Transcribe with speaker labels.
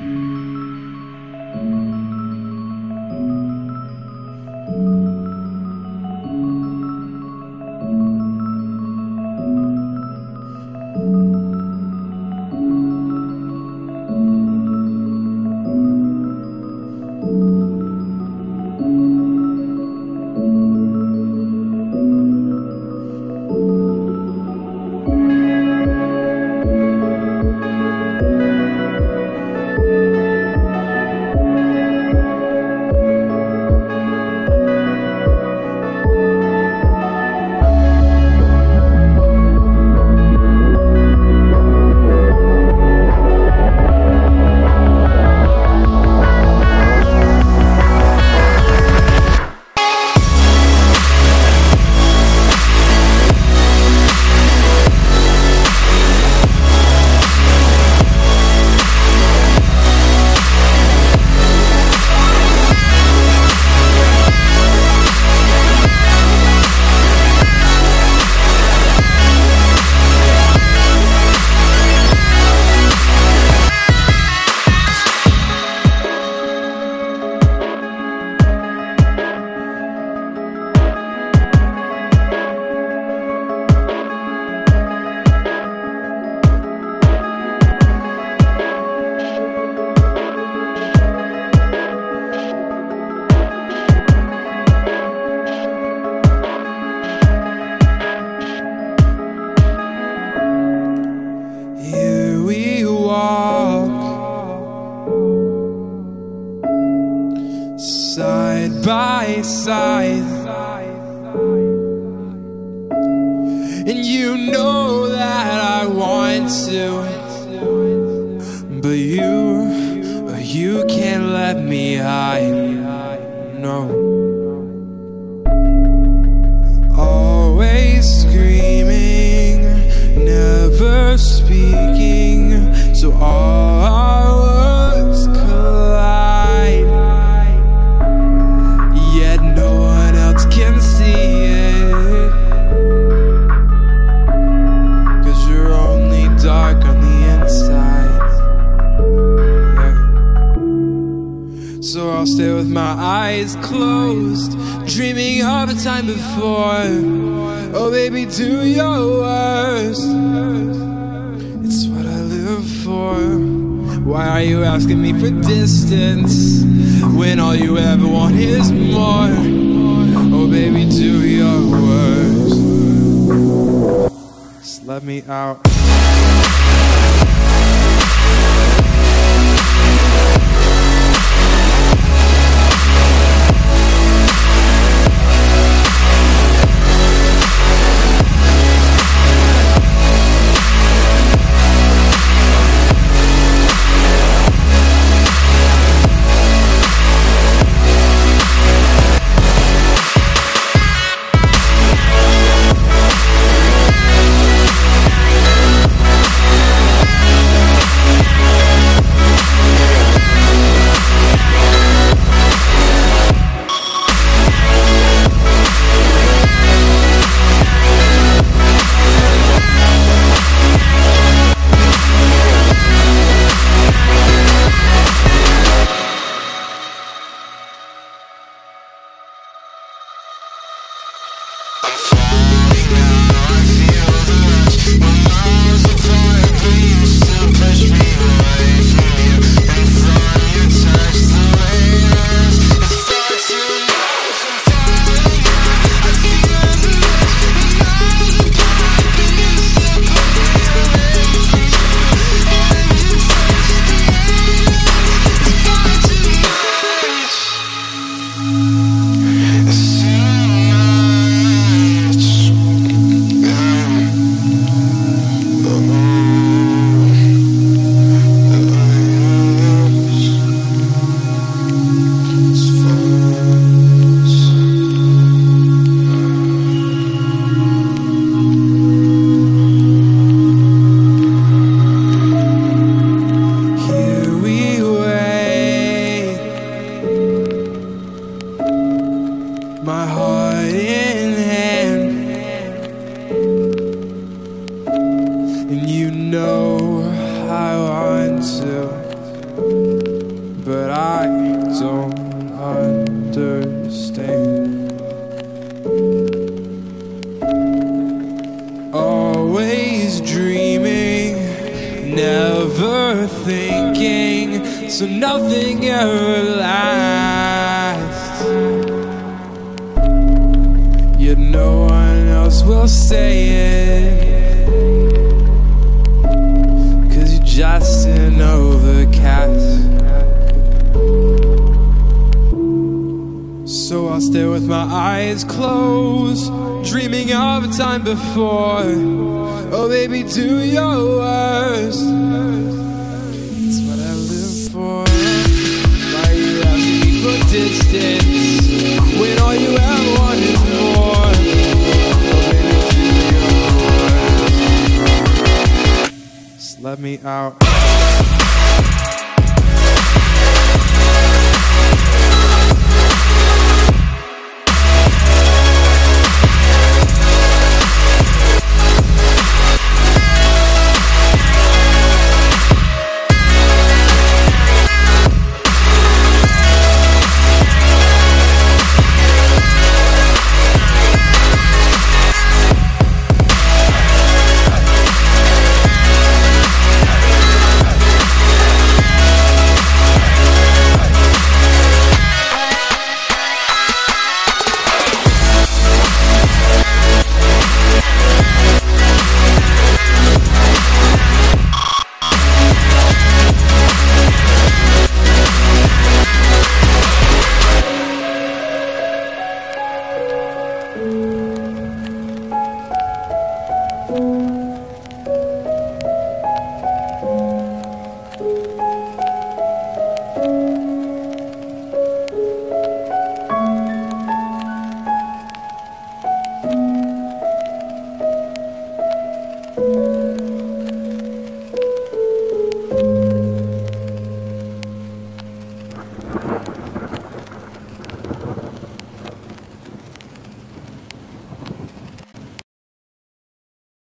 Speaker 1: Here side, and you know that I want to, but you, you can't let me hide. No. My eyes closed, dreaming of a time before. Oh, baby, do your worst. It's what I live for. Why are you asking me for distance when all you ever want is more? Oh, baby, do your worst. Just let me out. And you know I want to. but I don't understand. Always dreaming, never thinking, so nothing ever lasts. Yet no one else will say it. My eyes closed, dreaming of a time before. Oh, baby, do your worst. It's what I live for. Why you asking me for distance when all you ever want is more? Oh, baby, do your worst. Just let me out. 嗯。